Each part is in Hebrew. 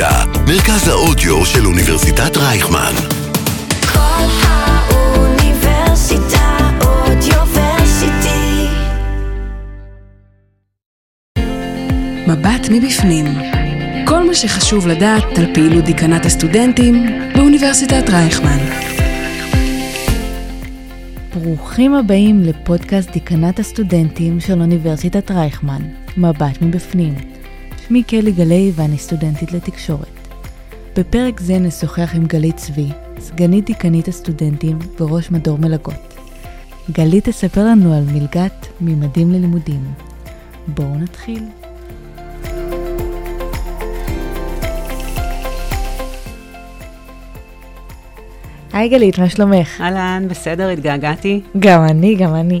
אוניברסיטה, מרכז האודיו של אוניברסיטת רייכמן. כל האוניברסיטה אודיוורסיטי. מבט מבפנים. כל מה שחשוב לדעת על פעילות דיקנת הסטודנטים באוניברסיטת רייכמן. ברוכים הבאים לפודקאסט דיקנת הסטודנטים של אוניברסיטת רייכמן, מבט מבפנים. שמי קלי גלי ואני סטודנטית לתקשורת. בפרק זה נשוחח עם גלית צבי, סגנית דיקנית הסטודנטים וראש מדור מלגות. גלית תספר לנו על מלגת ממדים ללימודים. בואו נתחיל. היי גלית, מה שלומך? אהלן, בסדר, התגעגעתי. גם אני, גם אני.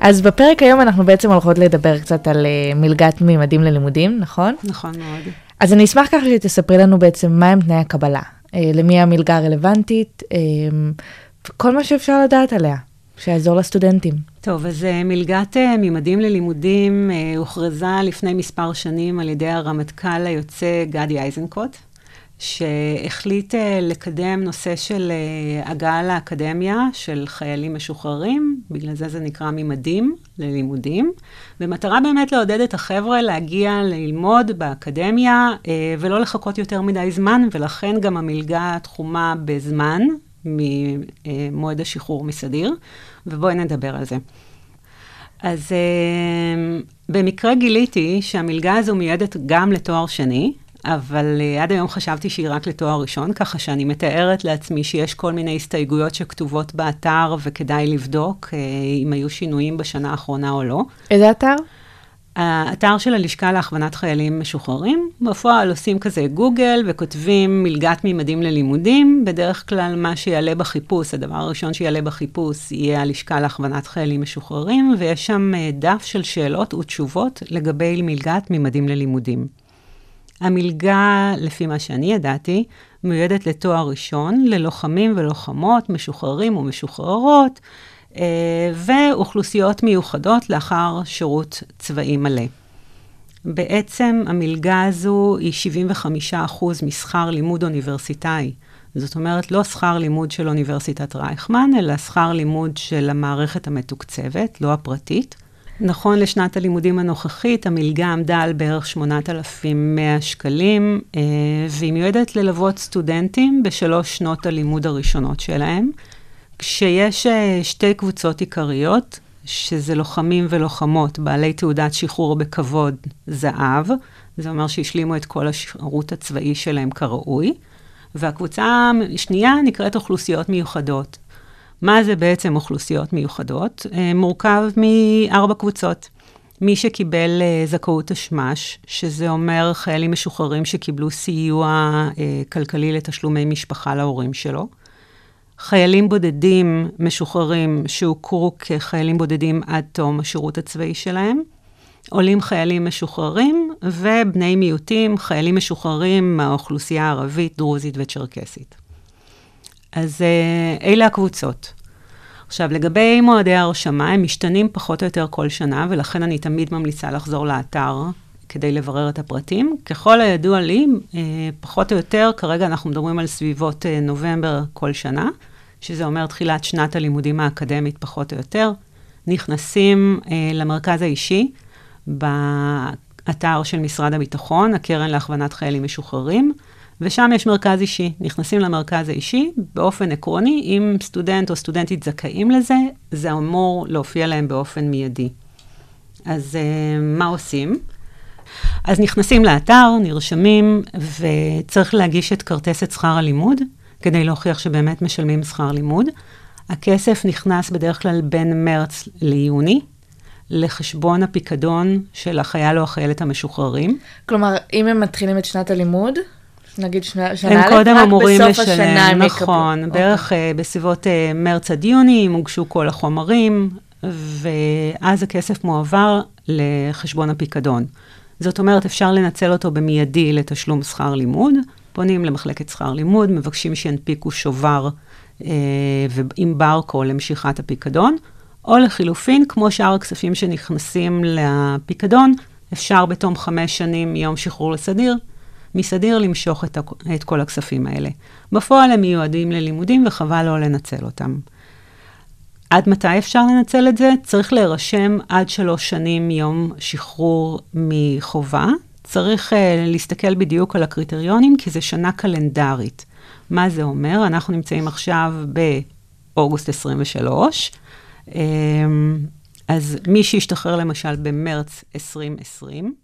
אז בפרק היום אנחנו בעצם הולכות לדבר קצת על uh, מלגת ממדים ללימודים, נכון? נכון מאוד. אז אני אשמח ככה שתספרי לנו בעצם מהם תנאי הקבלה, uh, למי המלגה הרלוונטית, uh, כל מה שאפשר לדעת עליה, שיעזור לסטודנטים. טוב, אז מלגת ממדים ללימודים הוכרזה לפני מספר שנים על ידי הרמטכ"ל היוצא גדי איזנקוט. שהחליט uh, לקדם נושא של uh, הגעה לאקדמיה של חיילים משוחררים, בגלל זה זה נקרא ממדים ללימודים, במטרה באמת לעודד את החבר'ה להגיע ללמוד באקדמיה uh, ולא לחכות יותר מדי זמן, ולכן גם המלגה תחומה בזמן ממועד השחרור מסדיר, ובואי נדבר על זה. אז במקרה גיליתי שהמלגה הזו מיועדת גם לתואר שני, אבל uh, עד היום חשבתי שהיא רק לתואר ראשון, ככה שאני מתארת לעצמי שיש כל מיני הסתייגויות שכתובות באתר, וכדאי לבדוק uh, אם היו שינויים בשנה האחרונה או לא. איזה אתר? האתר של הלשכה להכוונת חיילים משוחררים, בפועל עושים כזה גוגל וכותבים מלגת מימדים ללימודים, בדרך כלל מה שיעלה בחיפוש, הדבר הראשון שיעלה בחיפוש יהיה הלשכה להכוונת חיילים משוחררים, ויש שם uh, דף של שאלות ותשובות לגבי מלגת מימדים ללימודים. המלגה, לפי מה שאני ידעתי, מיועדת לתואר ראשון, ללוחמים ולוחמות, משוחררים ומשוחררות, אה, ואוכלוסיות מיוחדות לאחר שירות צבאי מלא. בעצם המלגה הזו היא 75% משכר לימוד אוניברסיטאי. זאת אומרת, לא שכר לימוד של אוניברסיטת רייכמן, אלא שכר לימוד של המערכת המתוקצבת, לא הפרטית. נכון לשנת הלימודים הנוכחית, המלגה עמדה על בערך 8,100 שקלים, אה, והיא מיועדת ללוות סטודנטים בשלוש שנות הלימוד הראשונות שלהם, כשיש אה, שתי קבוצות עיקריות, שזה לוחמים ולוחמות בעלי תעודת שחרור בכבוד זהב, זה אומר שהשלימו את כל השירות הצבאי שלהם כראוי, והקבוצה השנייה נקראת אוכלוסיות מיוחדות. מה זה בעצם אוכלוסיות מיוחדות? אה, מורכב מארבע קבוצות. מי שקיבל uh, זכאות תשמ"ש, שזה אומר חיילים משוחררים שקיבלו סיוע uh, כלכלי לתשלומי משפחה להורים שלו. חיילים בודדים משוחררים שהוכרו כחיילים בודדים עד תום השירות הצבאי שלהם. עולים חיילים משוחררים ובני מיעוטים, חיילים משוחררים מהאוכלוסייה הערבית, דרוזית וצ'רקסית. אז uh, אלה הקבוצות. עכשיו, לגבי מועדי ההרשמה, הם משתנים פחות או יותר כל שנה, ולכן אני תמיד ממליצה לחזור לאתר כדי לברר את הפרטים. ככל הידוע לי, uh, פחות או יותר, כרגע אנחנו מדברים על סביבות uh, נובמבר כל שנה, שזה אומר תחילת שנת הלימודים האקדמית פחות או יותר. נכנסים למרכז האישי באתר של משרד הביטחון, הקרן להכוונת חיילים משוחררים. ושם יש מרכז אישי. נכנסים למרכז האישי, באופן עקרוני, אם סטודנט או סטודנטית זכאים לזה, זה אמור להופיע להם באופן מיידי. אז uh, מה עושים? אז נכנסים לאתר, נרשמים, וצריך להגיש את כרטסת שכר הלימוד, כדי להוכיח שבאמת משלמים שכר לימוד. הכסף נכנס בדרך כלל בין מרץ ליוני, לחשבון הפיקדון של החייל או החיילת המשוחררים. כלומר, אם הם מתחילים את שנת הלימוד, נגיד שנה, שנה הם א', קודם רק אמורים בסוף לשלם, השנה הם נכון, יקבלו. בערך okay. בסביבות uh, מרץ עד יוני, אם הוגשו כל החומרים, ואז הכסף מועבר לחשבון הפיקדון. זאת אומרת, אפשר לנצל אותו במיידי לתשלום שכר לימוד, פונים למחלקת שכר לימוד, מבקשים שינפיקו שובר אה, עם ברקו למשיכת הפיקדון, או לחילופין, כמו שאר הכספים שנכנסים לפיקדון, אפשר בתום חמש שנים מיום שחרור לסדיר, מסדיר למשוך את, את כל הכספים האלה. בפועל הם מיועדים ללימודים וחבל לא לנצל אותם. עד מתי אפשר לנצל את זה? צריך להירשם עד שלוש שנים מיום שחרור מחובה. צריך uh, להסתכל בדיוק על הקריטריונים, כי זה שנה קלנדרית. מה זה אומר? אנחנו נמצאים עכשיו באוגוסט 23, um, אז מי שישתחרר למשל במרץ 2020,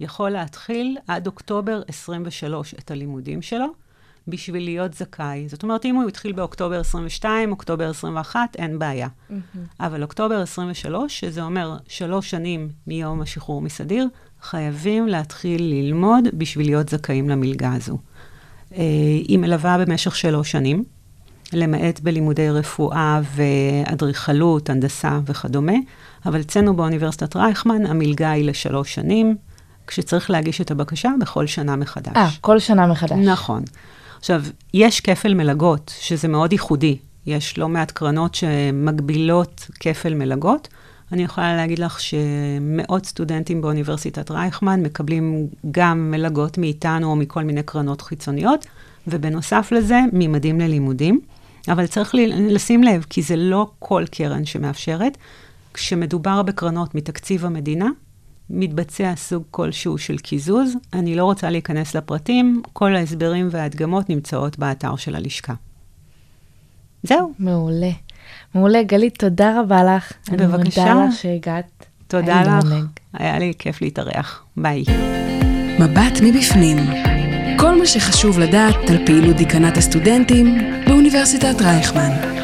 יכול להתחיל עד אוקטובר 23 את הלימודים שלו, בשביל להיות זכאי. זאת אומרת, אם הוא התחיל באוקטובר 22, אוקטובר 21, אין בעיה. אבל אוקטובר 23, שזה אומר שלוש שנים מיום השחרור מסדיר, חייבים להתחיל ללמוד בשביל להיות זכאים למלגה הזו. אה, היא מלווה במשך שלוש שנים, למעט בלימודי רפואה ואדריכלות, הנדסה וכדומה, אבל אצלנו באוניברסיטת רייכמן המלגה היא לשלוש שנים, כשצריך להגיש את הבקשה בכל שנה מחדש. אה, כל שנה מחדש. נכון. עכשיו, יש כפל מלגות, שזה מאוד ייחודי. יש לא מעט קרנות שמגבילות כפל מלגות. אני יכולה להגיד לך שמאות סטודנטים באוניברסיטת רייכמן מקבלים גם מלגות מאיתנו או מכל מיני קרנות חיצוניות, ובנוסף לזה, מימדים ללימודים. אבל צריך לשים לב, כי זה לא כל קרן שמאפשרת. כשמדובר בקרנות מתקציב המדינה, מתבצע סוג כלשהו של קיזוז. אני לא רוצה להיכנס לפרטים, כל ההסברים וההדגמות נמצאות באתר של הלשכה. זהו, מעולה. מעולה, גלית, תודה רבה לך. בבקשה. אני מודה לך שהגעת. תודה לך. לעונג. היה לי כיף להתארח. ביי. מבט מבפנים. כל מה שחשוב לדעת על פעילות דיקנט הסטודנטים באוניברסיטת רייכמן.